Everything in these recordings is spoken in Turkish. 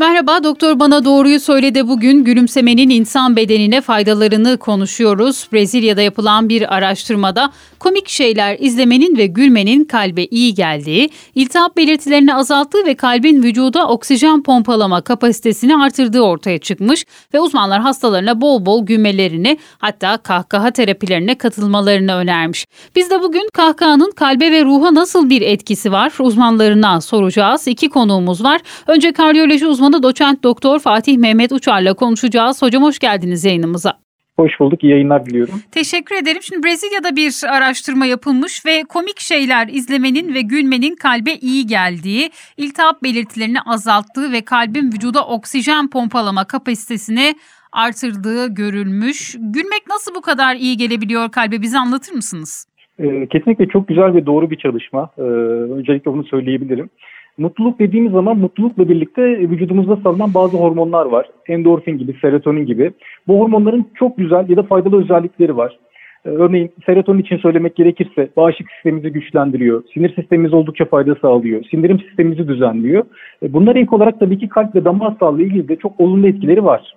Merhaba Doktor Bana Doğruyu Söyledi bugün gülümsemenin insan bedenine faydalarını konuşuyoruz. Brezilya'da yapılan bir araştırmada komik şeyler izlemenin ve gülmenin kalbe iyi geldiği, iltihap belirtilerini azalttığı ve kalbin vücuda oksijen pompalama kapasitesini artırdığı ortaya çıkmış ve uzmanlar hastalarına bol bol gülmelerini hatta kahkaha terapilerine katılmalarını önermiş. Biz de bugün kahkahanın kalbe ve ruha nasıl bir etkisi var uzmanlarına soracağız. İki konuğumuz var. Önce kardiyoloji uzmanı doçent doktor Fatih Mehmet Uçar'la konuşacağız. Hocam hoş geldiniz yayınımıza. Hoş bulduk. İyi yayınlar diliyorum. Teşekkür ederim. Şimdi Brezilya'da bir araştırma yapılmış ve komik şeyler izlemenin ve gülmenin kalbe iyi geldiği, iltihap belirtilerini azalttığı ve kalbin vücuda oksijen pompalama kapasitesini artırdığı görülmüş. Gülmek nasıl bu kadar iyi gelebiliyor kalbe bize anlatır mısınız? Ee, kesinlikle çok güzel ve doğru bir çalışma. Ee, öncelikle bunu söyleyebilirim. Mutluluk dediğimiz zaman mutlulukla birlikte vücudumuzda salınan bazı hormonlar var. Endorfin gibi, serotonin gibi. Bu hormonların çok güzel ya da faydalı özellikleri var. Ee, örneğin serotonin için söylemek gerekirse bağışıklık sistemimizi güçlendiriyor. Sinir sistemimiz oldukça fayda sağlıyor. Sindirim sistemimizi düzenliyor. Ee, bunlar ilk olarak tabii ki kalp ve damar sağlığı ilgili de çok olumlu etkileri var.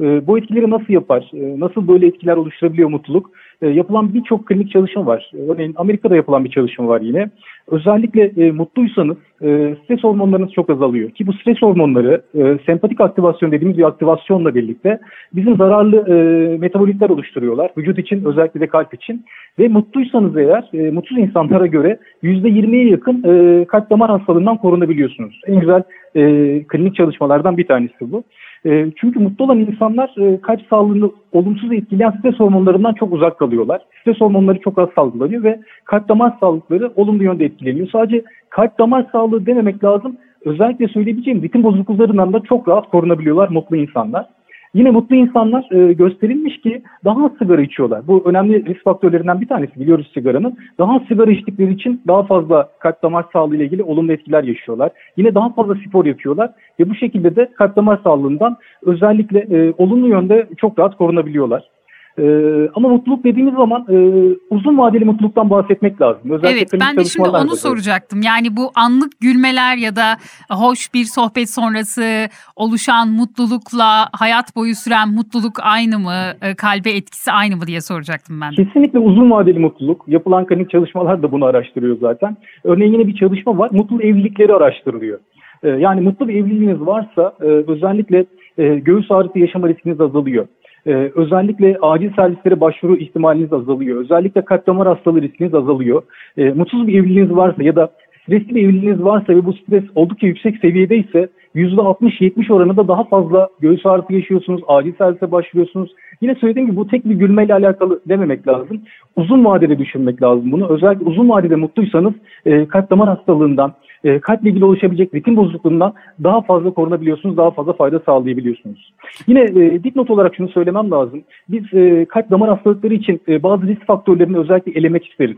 Ee, bu etkileri nasıl yapar? Nasıl böyle etkiler oluşturabiliyor mutluluk? Yapılan birçok klinik çalışma var. Örneğin Amerika'da yapılan bir çalışma var yine. Özellikle e, mutluysanız e, stres hormonlarınız çok azalıyor. Ki bu stres hormonları e, sempatik aktivasyon dediğimiz bir aktivasyonla birlikte bizim zararlı e, metabolitler oluşturuyorlar. Vücut için özellikle de kalp için. Ve mutluysanız eğer e, mutsuz insanlara göre %20'ye yakın e, kalp damar hastalığından korunabiliyorsunuz. En güzel e, klinik çalışmalardan bir tanesi bu. E, çünkü mutlu olan insanlar e, kalp sağlığını olumsuz etkileyen stres hormonlarından çok uzak kalıyorlar. Stres hormonları çok az salgılanıyor ve kalp damar sağlıkları olumlu yönde etkileniyor. Sadece kalp damar sağlığı dememek lazım. Özellikle söyleyebileceğim ritim bozukluklarından da çok rahat korunabiliyorlar mutlu insanlar. Yine mutlu insanlar e, gösterilmiş ki daha az sigara içiyorlar. Bu önemli risk faktörlerinden bir tanesi biliyoruz sigaranın. Daha az sigara içtikleri için daha fazla kalp damar sağlığı ile ilgili olumlu etkiler yaşıyorlar. Yine daha fazla spor yapıyorlar ve bu şekilde de kalp damar sağlığından özellikle e, olumlu yönde çok rahat korunabiliyorlar. Ee, ama mutluluk dediğimiz zaman e, uzun vadeli mutluluktan bahsetmek lazım. Özellikle evet ben de şimdi onu soracaktım. Yani bu anlık gülmeler ya da hoş bir sohbet sonrası oluşan mutlulukla hayat boyu süren mutluluk aynı mı? E, kalbe etkisi aynı mı diye soracaktım ben. Kesinlikle uzun vadeli mutluluk. Yapılan klinik çalışmalar da bunu araştırıyor zaten. Örneğin yine bir çalışma var. Mutlu evlilikleri araştırılıyor. E, yani mutlu bir evliliğiniz varsa e, özellikle e, göğüs ağrısı yaşama riskiniz azalıyor. Ee, özellikle acil servislere başvuru ihtimaliniz azalıyor. Özellikle kalp damar hastalığı riskiniz azalıyor. Ee, mutsuz bir evliliğiniz varsa ya da stresli bir evliliğiniz varsa ve bu stres oldukça yüksek seviyedeyse %60-70 oranında daha fazla göğüs ağrısı yaşıyorsunuz, acil servise başvuruyorsunuz. Yine söylediğim gibi bu tek bir gülmeyle alakalı dememek lazım. Uzun vadede düşünmek lazım bunu. Özellikle uzun vadede mutluysanız e, kalp damar hastalığından, e, kalple ilgili oluşabilecek ritim bozukluğundan daha fazla korunabiliyorsunuz, daha fazla fayda sağlayabiliyorsunuz. Yine e, dipnot olarak şunu söylemem lazım. Biz e, kalp damar hastalıkları için e, bazı risk faktörlerini özellikle elemek isteriz.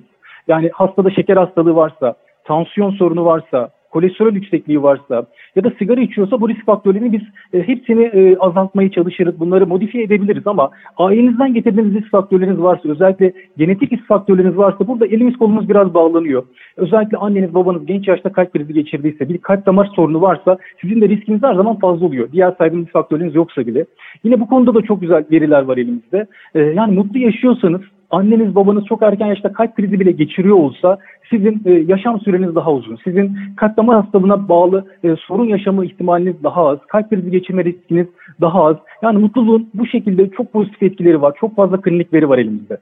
Yani hastada şeker hastalığı varsa, tansiyon sorunu varsa, kolesterol yüksekliği varsa ya da sigara içiyorsa bu risk faktörlerini biz e, hepsini e, azaltmaya çalışırız. Bunları modifiye edebiliriz ama ailenizden getirdiğiniz risk faktörleriniz varsa özellikle genetik risk faktörleriniz varsa burada elimiz kolumuz biraz bağlanıyor. Özellikle anneniz babanız genç yaşta kalp krizi geçirdiyse bir kalp damar sorunu varsa sizin de riskiniz her zaman fazla oluyor. Diğer saydığım risk faktörleriniz yoksa bile. Yine bu konuda da çok güzel veriler var elimizde. E, yani mutlu yaşıyorsanız anneniz babanız çok erken yaşta kalp krizi bile geçiriyor olsa sizin e, yaşam süreniz daha uzun. Sizin kalp damar hastalığına bağlı e, sorun yaşama ihtimaliniz daha az. Kalp krizi geçirme riskiniz daha az. Yani mutluluğun bu şekilde çok pozitif etkileri var. Çok fazla klinik veri var elimizde.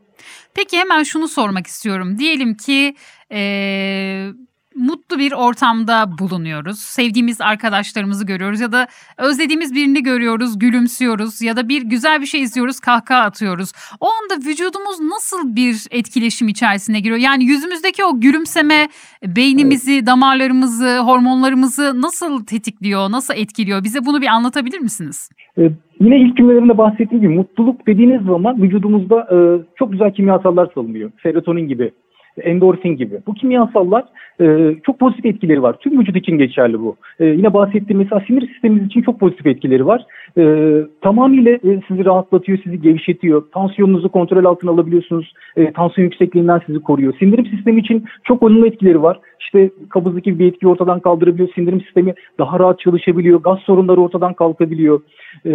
Peki hemen şunu sormak istiyorum. Diyelim ki e, mutlu bir ortamda bulunuyoruz. Sevdiğimiz arkadaşlarımızı görüyoruz ya da özlediğimiz birini görüyoruz, gülümsüyoruz ya da bir güzel bir şey izliyoruz, kahkaha atıyoruz. O anda vücudumuz nasıl bir etkileşim içerisine giriyor? Yani yüzümüzdeki o gülümseme beynimizi, evet. damarlarımızı, hormonlarımızı nasıl tetikliyor, nasıl etkiliyor? Bize bunu bir anlatabilir misiniz? Evet. Yine ilk cümlelerimde bahsettiğim gibi mutluluk dediğiniz zaman vücudumuzda e, çok güzel kimyasallar salınıyor. Serotonin gibi endorfin gibi. Bu kimyasallar e, çok pozitif etkileri var. Tüm vücut için geçerli bu. E, yine bahsettiğim mesela sinir sistemimiz için çok pozitif etkileri var. E, tamamıyla e, sizi rahatlatıyor, sizi gevşetiyor. Tansiyonunuzu kontrol altına alabiliyorsunuz. E, tansiyon yüksekliğinden sizi koruyor. Sindirim sistemi için çok olumlu etkileri var. İşte kabızlık gibi bir etki ortadan kaldırabiliyor. Sindirim sistemi daha rahat çalışabiliyor. Gaz sorunları ortadan kalkabiliyor. E,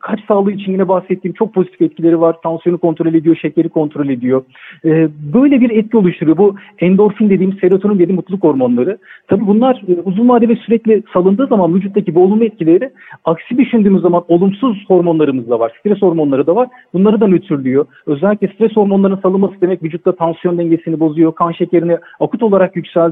kalp sağlığı için yine bahsettiğim çok pozitif etkileri var. Tansiyonu kontrol ediyor, şekeri kontrol ediyor. E, böyle bir etki oluşturuyor. Bu endorfin dediğim, serotonin dediğim mutluluk hormonları. Tabii bunlar e, uzun vadede sürekli salındığı zaman vücuttaki bu olumlu etkileri aksi düşündüğümüz zaman olumsuz hormonlarımız da var. Stres hormonları da var. Bunları da nötrlüyor. Özellikle stres hormonlarının salınması demek vücutta tansiyon dengesini bozuyor. Kan şekerini akut olarak yükseltiyor.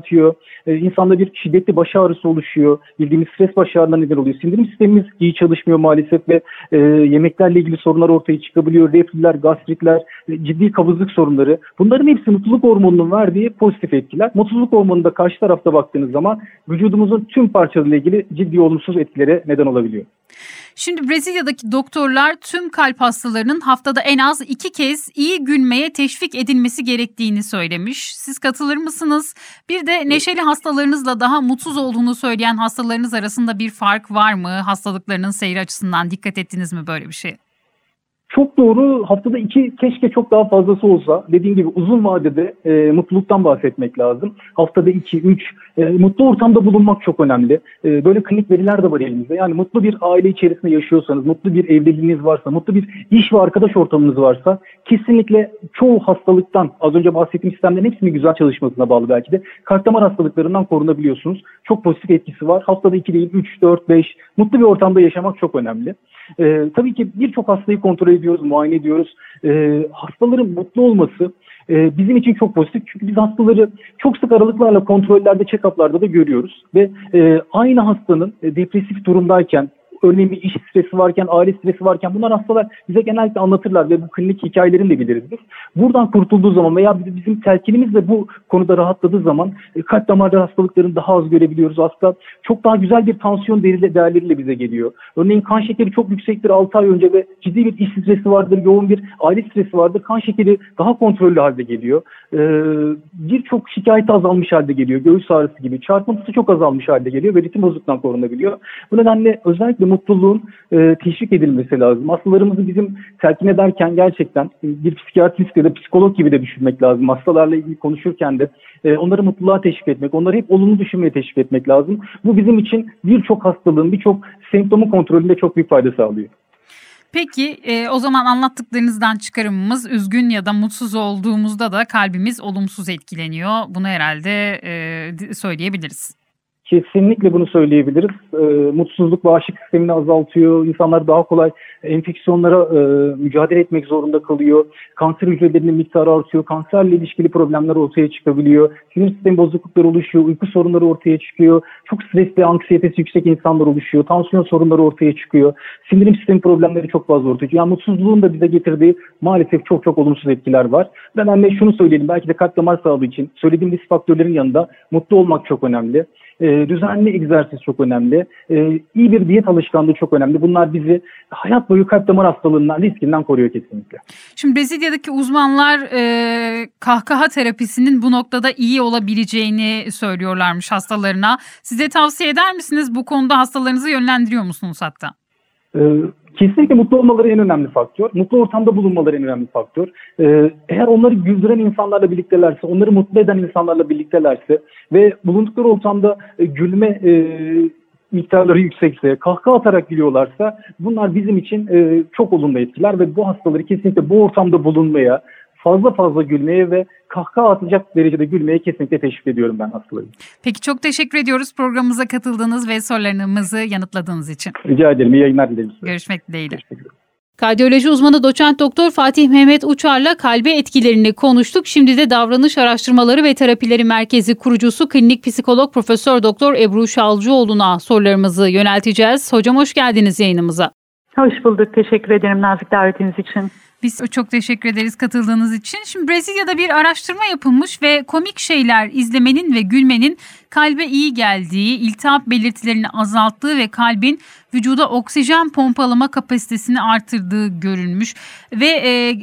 E, insanda bir şiddetli baş ağrısı oluşuyor. Bildiğimiz stres baş ağrına neden oluyor. Sindirim sistemimiz iyi çalışmıyor maalesef ve e, yemeklerle ilgili sorunlar ortaya çıkabiliyor. Reflüler, gastritler, e, ciddi kabızlık sorunları. Bunların hepsi mutluluk hormonunun verdiği pozitif etkiler. Mutluluk hormonu da karşı tarafta baktığınız zaman vücudumuzun tüm parçalarıyla ilgili ciddi olumsuz etkilere neden olabiliyor. Şimdi Brezilya'daki doktorlar tüm kalp hastalarının haftada en az iki kez iyi gülmeye teşvik edilmesi gerektiğini söylemiş. Siz katılır mısınız? Bir de neşeli hastalarınızla daha mutsuz olduğunu söyleyen hastalarınız arasında bir fark var mı? Hastalıklarının seyri açısından dikkat ettiniz mi böyle bir şey? Çok doğru. Haftada iki keşke çok daha fazlası olsa. Dediğim gibi uzun vadede e, mutluluktan bahsetmek lazım. Haftada iki, üç. E, mutlu ortamda bulunmak çok önemli. E, böyle klinik veriler de var elimizde. Yani mutlu bir aile içerisinde yaşıyorsanız, mutlu bir evliliğiniz varsa, mutlu bir iş ve arkadaş ortamınız varsa kesinlikle çoğu hastalıktan, az önce bahsettiğim sistemlerin hepsinin güzel çalışmasına bağlı belki de kalp damar hastalıklarından korunabiliyorsunuz. Çok pozitif etkisi var. Haftada iki değil, üç, dört, beş. Mutlu bir ortamda yaşamak çok önemli. E, tabii ki birçok hastayı kontrol ediyoruz, muayene ediyoruz. E, hastaların mutlu olması e, bizim için çok pozitif. Çünkü biz hastaları çok sık aralıklarla kontrollerde, check-up'larda da görüyoruz. Ve e, aynı hastanın e, depresif durumdayken, örneğin bir iş stresi varken, aile stresi varken bunlar hastalar bize genellikle anlatırlar ve bu klinik hikayelerini de biliriz biz. Buradan kurtulduğu zaman veya bizim telkinimiz de bu konuda rahatladığı zaman e, kalp damarları hastalıklarını daha az görebiliyoruz. Hasta çok daha güzel bir tansiyon değerleriyle bize geliyor. Örneğin kan şekeri çok yüksektir 6 ay önce ve ciddi bir iş stresi vardır, yoğun bir aile stresi vardır. Kan şekeri daha kontrollü halde geliyor. Ee, Birçok şikayet azalmış halde geliyor. Göğüs ağrısı gibi. Çarpıntısı çok azalmış halde geliyor ve ritim bozukluğundan korunabiliyor. Bu nedenle özellikle mutluluğun e, teşvik edilmesi lazım. Hastalarımızı bizim telkin ederken gerçekten e, bir psikiyatrist ya da psikolog gibi de düşünmek lazım. Hastalarla ilgili konuşurken de e, onları mutluluğa teşvik etmek, onları hep olumlu düşünmeye teşvik etmek lazım. Bu bizim için birçok hastalığın, birçok semptomu kontrolünde çok büyük fayda sağlıyor. Peki e, o zaman anlattıklarınızdan çıkarımımız üzgün ya da mutsuz olduğumuzda da kalbimiz olumsuz etkileniyor. Bunu herhalde e, söyleyebiliriz. Kesinlikle bunu söyleyebiliriz. E, mutsuzluk bağışıklık sistemini azaltıyor. İnsanlar daha kolay enfeksiyonlara e, mücadele etmek zorunda kalıyor. Kanser hücrelerinin miktarı artıyor. Kanserle ilişkili problemler ortaya çıkabiliyor. Sinir sistemi bozuklukları oluşuyor. Uyku sorunları ortaya çıkıyor. Çok stresli, anksiyetesi yüksek insanlar oluşuyor. Tansiyon sorunları ortaya çıkıyor. Sindirim sistemi problemleri çok fazla ortaya çıkıyor. Yani mutsuzluğun da bize getirdiği maalesef çok çok olumsuz etkiler var. Ben anne şunu söyleyelim. Belki de kalp damar sağlığı için söylediğim risk faktörlerin yanında mutlu olmak çok önemli. E, düzenli egzersiz çok önemli. E, iyi bir diyet alışkanlığı çok önemli. Bunlar bizi hayat boyu kalp damar hastalığından riskinden koruyor kesinlikle. Şimdi Brezilya'daki uzmanlar e, kahkaha terapisinin bu noktada iyi olabileceğini söylüyorlarmış hastalarına. Size tavsiye eder misiniz? Bu konuda hastalarınızı yönlendiriyor musunuz hatta? Ee, kesinlikle mutlu olmaları en önemli faktör. Mutlu ortamda bulunmaları en önemli faktör. Ee, eğer onları güldüren insanlarla birliktelerse, onları mutlu eden insanlarla birliktelerse ve bulundukları ortamda e, gülme e, miktarları yüksekse, kahkaha atarak gülüyorlarsa bunlar bizim için e, çok olumlu etkiler ve bu hastaları kesinlikle bu ortamda bulunmaya, fazla fazla gülmeye ve kahkaha atacak derecede gülmeye kesinlikle teşvik ediyorum ben hastalarım. Peki çok teşekkür ediyoruz programımıza katıldığınız ve sorularımızı yanıtladığınız için. Rica ederim. İyi yayınlar dilerim size. Görüşmek dileğiyle. Kardiyoloji uzmanı doçent doktor Fatih Mehmet Uçar'la kalbe etkilerini konuştuk. Şimdi de davranış araştırmaları ve terapileri merkezi kurucusu klinik psikolog Profesör Doktor Ebru Şalcıoğlu'na sorularımızı yönelteceğiz. Hocam hoş geldiniz yayınımıza. Hoş bulduk. Teşekkür ederim nazik davetiniz için. Biz çok teşekkür ederiz katıldığınız için. Şimdi Brezilya'da bir araştırma yapılmış ve komik şeyler izlemenin ve gülmenin kalbe iyi geldiği, iltihap belirtilerini azalttığı ve kalbin vücuda oksijen pompalama kapasitesini artırdığı görülmüş ve e,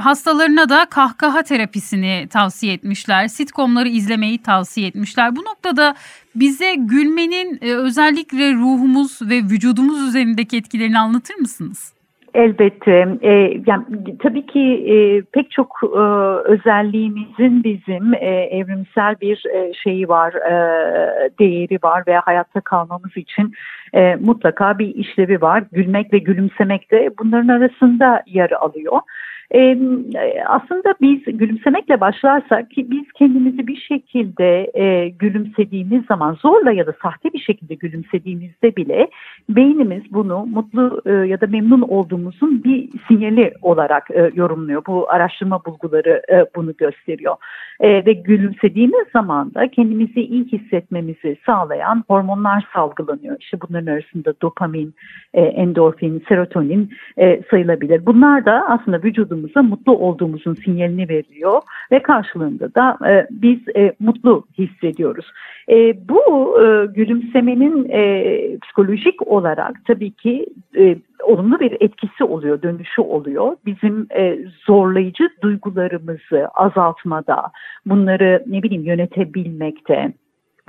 hastalarına da kahkaha terapisini tavsiye etmişler. Sitcomları izlemeyi tavsiye etmişler. Bu noktada bize gülmenin e, özellikle ruhumuz ve vücudumuz üzerindeki etkilerini anlatır mısınız? Elbette. E, yani, tabii ki e, pek çok e, özelliğimizin bizim e, evrimsel bir e, şeyi var, e, değeri var ve hayatta kalmamız için e, mutlaka bir işlevi var. Gülmek ve gülümsemek de bunların arasında yer alıyor. E, aslında biz gülümsemekle başlarsak ki biz kendimizi bir şekilde e, gülümsediğimiz zaman zorla ya da sahte bir şekilde gülümsediğimizde bile beynimiz bunu mutlu e, ya da memnun olduğumuzun bir sinyali olarak e, yorumluyor. Bu araştırma bulguları e, bunu gösteriyor. E, ve gülümsediğimiz zaman da kendimizi iyi hissetmemizi sağlayan hormonlar salgılanıyor. İşte bunların arasında dopamin, e, endorfin, serotonin e, sayılabilir. Bunlar da aslında vücudumuza mutlu olduğumuzun sinyalini veriyor ve karşılığında da e, biz e, mutlu hissediyoruz. E, bu e, gülümsemenin e, psikolojik olarak tabii ki e, olumlu bir etkisi oluyor, dönüşü oluyor. Bizim e, zorlayıcı duygularımızı azaltmada, bunları ne bileyim yönetebilmekte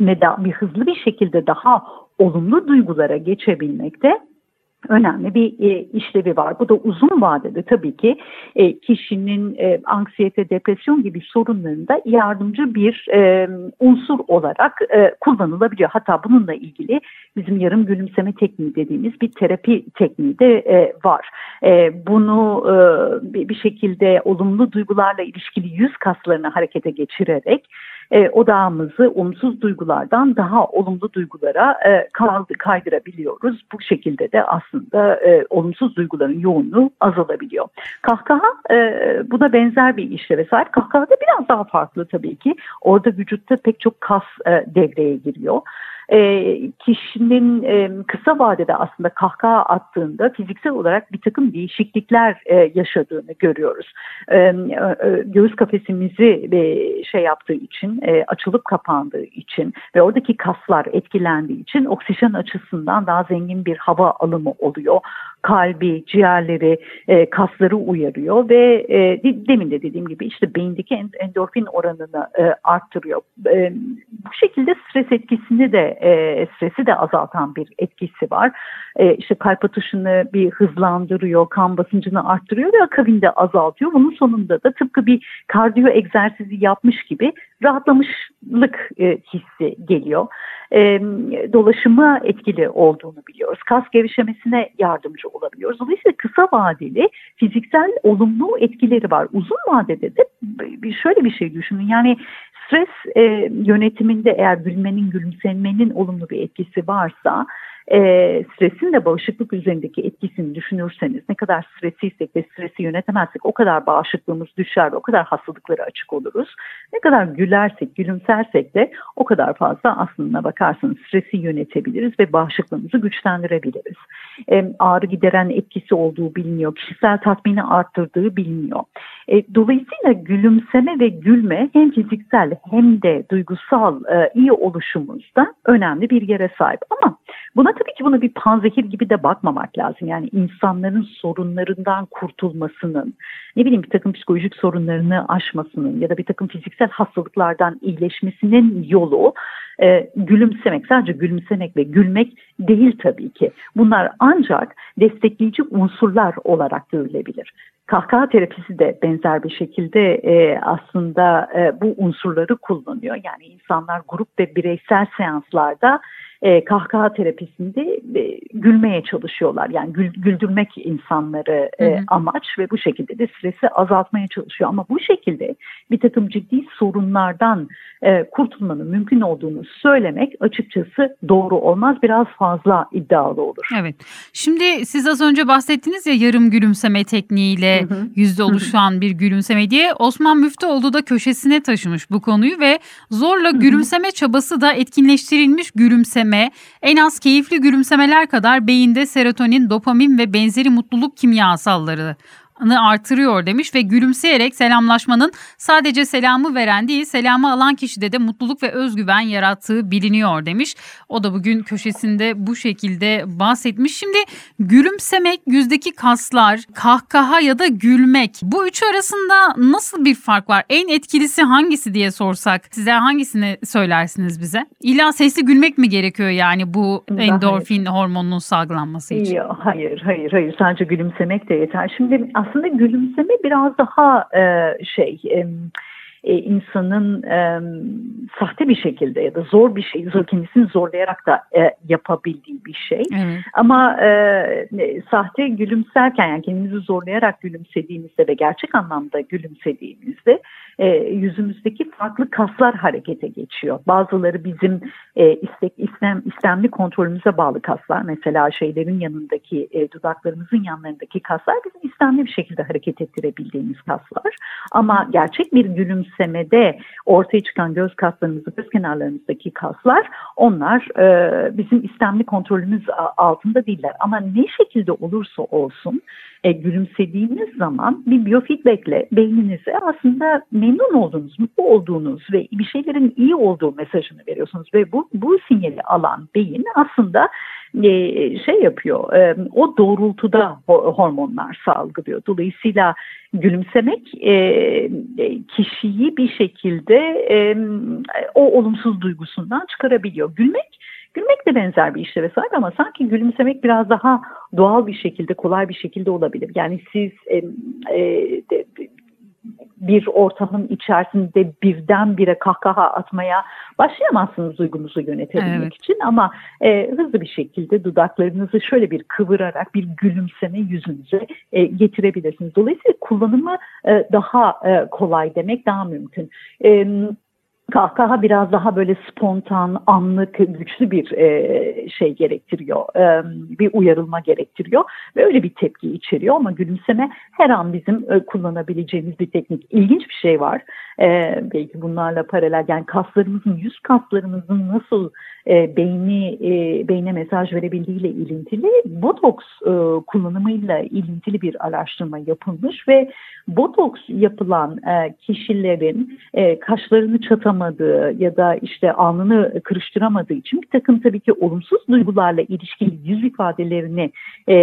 ve da bir hızlı bir şekilde daha olumlu duygulara geçebilmekte önemli bir e, işlevi var. Bu da uzun vadede tabii ki e, kişinin e, anksiyete, depresyon gibi sorunlarında yardımcı bir unsur olarak e, kullanılabiliyor. Hatta bununla ilgili bizim yarım gülümseme tekniği dediğimiz bir terapi tekniği de var. Bunu bir şekilde olumlu duygularla ilişkili yüz kaslarını harekete geçirerek e, odağımızı olumsuz duygulardan daha olumlu duygulara e, kaydırabiliyoruz. Bu şekilde de aslında e, olumsuz duyguların yoğunluğu azalabiliyor. Kahkaha e, buna benzer bir işleve sahip. Kahkaha da biraz daha farklı tabii ki. Orada vücutta pek çok kas e, devreye giriyor e, kişinin kısa vadede aslında kahkaha attığında fiziksel olarak bir takım değişiklikler e, yaşadığını görüyoruz. Göğüs kafesimizi e, şey yaptığı için, e, açılıp kapandığı için ve oradaki kaslar etkilendiği için oksijen açısından daha zengin bir hava alımı oluyor kalbi, ciğerleri, e, kasları uyarıyor ve e, demin de dediğim gibi işte beyindeki endorfin oranını e, arttırıyor. E, bu şekilde stres etkisini de e, stresi de azaltan bir etkisi var. E, işte kalp atışını bir hızlandırıyor, kan basıncını arttırıyor ve akabinde azaltıyor. Bunun sonunda da tıpkı bir kardiyo egzersizi yapmış gibi rahatlamışlık e, hissi geliyor. E, dolaşıma etkili olduğunu biliyoruz. Kas gevşemesine yardımcı olabiliyoruz. Dolayısıyla kısa vadeli fiziksel olumlu etkileri var. Uzun vadede de şöyle bir şey düşünün. Yani stres e, yönetiminde eğer gülmenin, gülümsemenin olumlu bir etkisi varsa e, stresin de bağışıklık üzerindeki etkisini düşünürseniz ne kadar stresiysek ve stresi yönetemezsek o kadar bağışıklığımız düşer ve o kadar hastalıklara açık oluruz. Ne kadar gülersek, gülümsersek de o kadar fazla aslında bakarsanız stresi yönetebiliriz ve bağışıklığımızı güçlendirebiliriz. E, ağrı gideren etkisi olduğu biliniyor, kişisel tatmini arttırdığı biliniyor. E, dolayısıyla gülümseme ve gülme hem fiziksel hem de duygusal e, iyi oluşumuzda önemli bir yere sahip. Ama buna tabii ki bunu bir panzehir gibi de bakmamak lazım. Yani insanların sorunlarından kurtulmasının, ne bileyim bir takım psikolojik sorunlarını aşmasının ya da bir takım fiziksel hastalıklardan iyileşmesinin yolu e, gülümsemek, sadece gülümsemek ve gülmek değil tabii ki. Bunlar ancak destekleyici unsurlar olarak görülebilir. Kahkaha terapisi de benzer bir şekilde e, aslında e, bu unsurları kullanıyor. Yani insanlar grup ve bireysel seanslarda e, kahkaha terapisinde e, gülmeye çalışıyorlar. Yani gül, güldürmek insanları e, hı hı. amaç ve bu şekilde de stresi azaltmaya çalışıyor. Ama bu şekilde bir takım ciddi sorunlardan e, kurtulmanın mümkün olduğunu söylemek açıkçası doğru olmaz. Biraz fazla iddialı olur. Evet. Şimdi siz az önce bahsettiniz ya yarım gülümseme tekniğiyle hı hı. yüzde oluşan bir gülümseme diye. Osman Müftüoğlu da köşesine taşımış bu konuyu ve zorla gülümseme çabası da etkinleştirilmiş gülümseme gülümseme en az keyifli gülümsemeler kadar beyinde serotonin, dopamin ve benzeri mutluluk kimyasalları artırıyor demiş ve gülümseyerek selamlaşmanın sadece selamı veren değil selamı alan kişide de mutluluk ve özgüven yarattığı biliniyor demiş. O da bugün köşesinde bu şekilde bahsetmiş. Şimdi gülümsemek, yüzdeki kaslar, kahkaha ya da gülmek bu üçü arasında nasıl bir fark var? En etkilisi hangisi diye sorsak size hangisini söylersiniz bize? İlla sesli gülmek mi gerekiyor yani bu endorfin hayır. hormonunun salgılanması için? Yok, hayır, hayır, hayır. Sadece gülümsemek de yeter. Şimdi aslında aslında gülümseme biraz daha e, şey e, e, insanın e, sahte bir şekilde ya da zor bir şey, zor kendisini zorlayarak da e, yapabildiği bir şey. Evet. Ama e, sahte gülümserken yani kendimizi zorlayarak gülümsediğimizde ve gerçek anlamda gülümsediğimizde e, yüzümüzdeki farklı kaslar harekete geçiyor. Bazıları bizim e, istek, istem, istemli kontrolümüze bağlı kaslar. Mesela şeylerin yanındaki, e, dudaklarımızın yanlarındaki kaslar bizim istemli bir şekilde hareket ettirebildiğimiz kaslar. Ama gerçek bir gülümsemede ortaya çıkan göz kaslarımızı, göz kenarlarımızdaki kaslar onlar e, bizim istemli kontrolümüz altında değiller. Ama ne şekilde olursa olsun e, gülümsediğiniz zaman bir biofeedbackle beyninize aslında memnun olduğunuz, mutlu olduğunuz ve bir şeylerin iyi olduğu mesajını veriyorsunuz ve bu bu sinyali alan beyin aslında şey yapıyor, e, o doğrultuda hormonlar salgılıyor. Dolayısıyla gülümsemek e, kişiyi bir şekilde o olumsuz duygusundan çıkarabiliyor. Gülmek Gülmek de benzer bir işleve sahip ama sanki gülümsemek biraz daha doğal bir şekilde, kolay bir şekilde olabilir. Yani siz e, e, bir ortamın içerisinde birdenbire kahkaha atmaya başlayamazsınız duygunuzu yönetebilmek evet. için ama e, hızlı bir şekilde dudaklarınızı şöyle bir kıvırarak bir gülümseme yüzünüze e, getirebilirsiniz. Dolayısıyla kullanımı e, daha e, kolay demek daha mümkün. E, kahkaha biraz daha böyle spontan, anlık, güçlü bir e, şey gerektiriyor. E, bir uyarılma gerektiriyor ve öyle bir tepki içeriyor ama gülümseme her an bizim e, kullanabileceğimiz bir teknik. İlginç bir şey var. E, belki bunlarla paralel yani kaslarımızın, yüz kaslarımızın nasıl e, beyni e, beyne mesaj verebildiğiyle ilintili botoks e, kullanımıyla ilintili bir araştırma yapılmış ve botoks yapılan e, kişilerin e, kaşlarını çatamadığı ya da işte alnını kırıştıramadığı için bir takım tabii ki olumsuz duygularla ilişkili yüz ifadelerini e,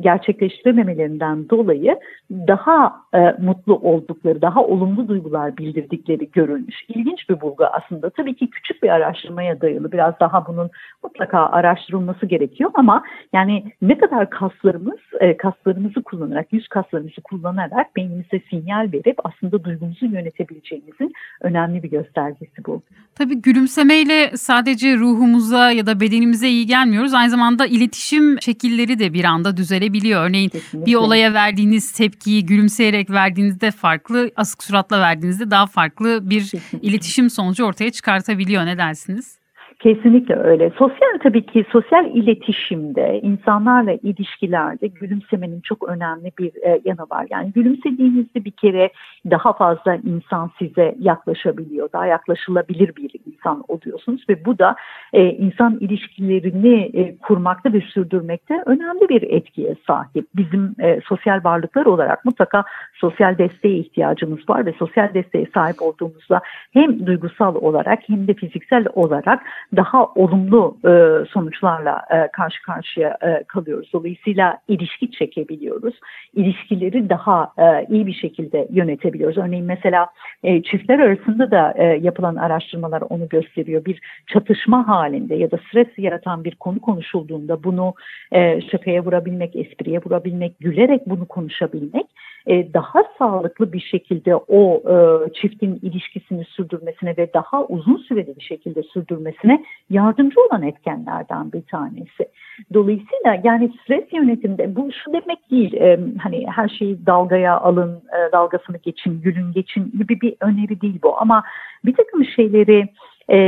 gerçekleştirememelerinden dolayı daha e, mutlu oldukları, daha olumlu duygular bildirdikleri görülmüş. İlginç bir bulgu aslında. Tabii ki küçük bir araştırmaya dayalı. Biraz daha bunun mutlaka araştırılması gerekiyor ama yani ne kadar kaslarımız, e, kaslarımızı kullanarak, yüz kaslarımızı kullanarak beynimize sinyal verip aslında duygumuzu yönetebileceğimizin önemli bir göstergesi bu. Tabii gülümsemeyle sadece ruhumuza ya da bedenimize iyi gelmiyoruz. Aynı zamanda iletişim şekilleri de bir anda düzelebiliyor. Örneğin Kesinlikle. bir olaya verdiğiniz tepkiyi gülümseyerek verdiğinizde farklı, asık suratla verdiğinizde daha farklı bir iletişim sonucu ortaya çıkartabiliyor. Ne dersiniz? Kesinlikle öyle. Sosyal tabii ki sosyal iletişimde, insanlarla ilişkilerde gülümsemenin çok önemli bir e, yanı var. Yani gülümsediğinizde bir kere daha fazla insan size yaklaşabiliyor. Daha yaklaşılabilir bir insan oluyorsunuz ve bu da e, insan ilişkilerini e, kurmakta ve sürdürmekte önemli bir etkiye sahip. Bizim e, sosyal varlıklar olarak mutlaka sosyal desteğe ihtiyacımız var ve sosyal desteğe sahip olduğumuzda hem duygusal olarak hem de fiziksel olarak daha olumlu e, sonuçlarla e, karşı karşıya e, kalıyoruz. Dolayısıyla ilişki çekebiliyoruz. İlişkileri daha e, iyi bir şekilde yönetebiliyoruz. Örneğin mesela e, çiftler arasında da e, yapılan araştırmalar onu gösteriyor. Bir çatışma halinde ya da stres yaratan bir konu konuşulduğunda bunu e, şakaya vurabilmek, espriye vurabilmek, gülerek bunu konuşabilmek e, daha sağlıklı bir şekilde o e, çiftin ilişkisini sürdürmesine ve daha uzun süreli bir şekilde sürdürmesine yardımcı olan etkenlerden bir tanesi. Dolayısıyla yani stres yönetimde bu şu demek değil e, hani her şeyi dalgaya alın, e, dalgasını geçin, gülün geçin gibi bir öneri değil bu ama bir takım şeyleri e,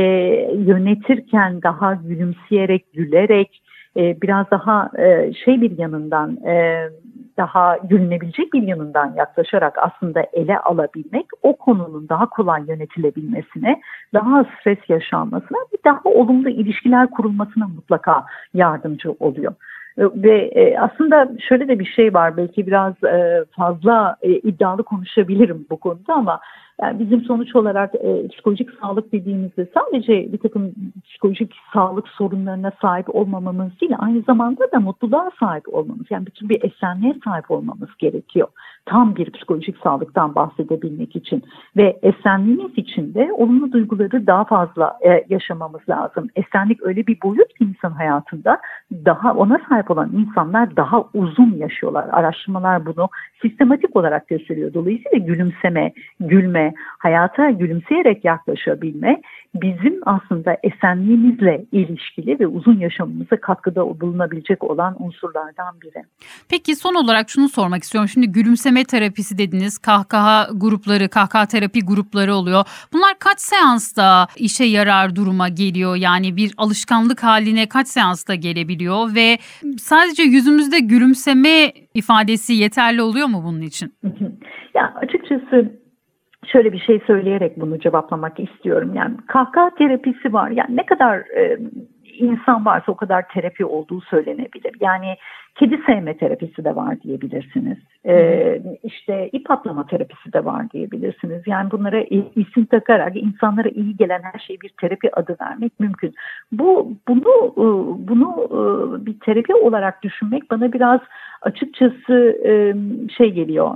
yönetirken daha gülümseyerek, gülerek, e, biraz daha e, şey bir yanından e, daha gülünebilecek bir yanından yaklaşarak aslında ele alabilmek o konunun daha kolay yönetilebilmesine, daha stres yaşanmasına ve daha olumlu ilişkiler kurulmasına mutlaka yardımcı oluyor. Ve e, aslında şöyle de bir şey var belki biraz e, fazla e, iddialı konuşabilirim bu konuda ama yani bizim sonuç olarak e, psikolojik sağlık dediğimizde sadece bir takım psikolojik sağlık sorunlarına sahip olmamamız değil, aynı zamanda da mutluluğa sahip olmamız, yani bütün bir esenliğe sahip olmamız gerekiyor. Tam bir psikolojik sağlıktan bahsedebilmek için ve esenliğimiz için de olumlu duyguları daha fazla e, yaşamamız lazım. Esenlik öyle bir boyut ki insan hayatında daha ona sahip olan insanlar daha uzun yaşıyorlar. Araştırmalar bunu sistematik olarak gösteriyor. Dolayısıyla gülümseme, gülme, hayata gülümseyerek yaklaşabilme bizim aslında esenliğimizle ilişkili ve uzun yaşamımıza katkıda bulunabilecek olan unsurlardan biri. Peki son olarak şunu sormak istiyorum. Şimdi gülümseme terapisi dediniz, kahkaha grupları, kahkaha terapi grupları oluyor. Bunlar kaç seansta işe yarar duruma geliyor? Yani bir alışkanlık haline kaç seansta gelebiliyor ve sadece yüzümüzde gülümseme ifadesi yeterli oluyor mu bunun için? ya açıkçası şöyle bir şey söyleyerek bunu cevaplamak istiyorum. Yani kahkaha terapisi var. Yani ne kadar e, insan varsa o kadar terapi olduğu söylenebilir. Yani kedi sevme terapisi de var diyebilirsiniz. Ee, işte ip atlama terapisi de var diyebilirsiniz. Yani bunlara isim takarak insanlara iyi gelen her şeyi bir terapi adı vermek mümkün. Bu bunu e, bunu e, bir terapi olarak düşünmek bana biraz açıkçası e, şey geliyor,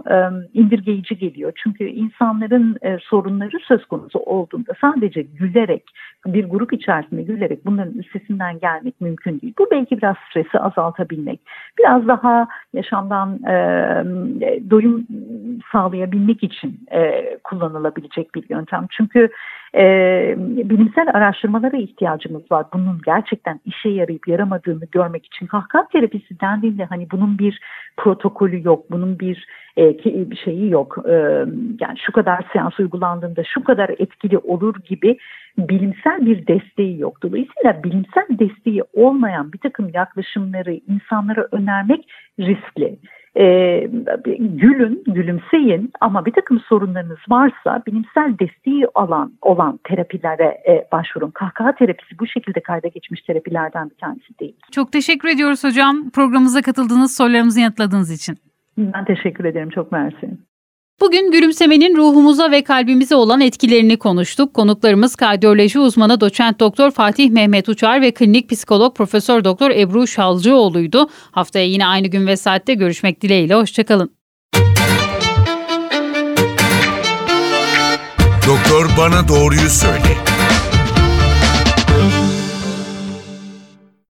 indirgeyici geliyor. Çünkü insanların sorunları söz konusu olduğunda sadece gülerek, bir grup içerisinde gülerek bunların üstesinden gelmek mümkün değil. Bu belki biraz stresi azaltabilmek, biraz daha yaşamdan doyum sağlayabilmek için kullanılabilecek bir yöntem. Çünkü e, bilimsel araştırmalara ihtiyacımız var. Bunun gerçekten işe yarayıp yaramadığını görmek için kahkaha terapisi dendiğinde hani bunun bir protokolü yok, bunun bir e, şeyi yok. E, yani şu kadar seans uygulandığında şu kadar etkili olur gibi bilimsel bir desteği yok. Dolayısıyla bilimsel desteği olmayan bir takım yaklaşımları insanlara önermek riskli e, gülün, gülümseyin ama bir takım sorunlarınız varsa bilimsel desteği alan olan terapilere e, başvurun. Kahkaha terapisi bu şekilde kayda geçmiş terapilerden bir tanesi değil. Çok teşekkür ediyoruz hocam programımıza katıldığınız sorularımızı yanıtladığınız için. Ben teşekkür ederim. Çok mersi. Bugün gülümsemenin ruhumuza ve kalbimize olan etkilerini konuştuk. Konuklarımız kardiyoloji uzmanı doçent doktor Fatih Mehmet Uçar ve klinik psikolog profesör doktor Ebru Şalcıoğlu'ydu. Haftaya yine aynı gün ve saatte görüşmek dileğiyle. Hoşçakalın. Doktor bana doğruyu söyle.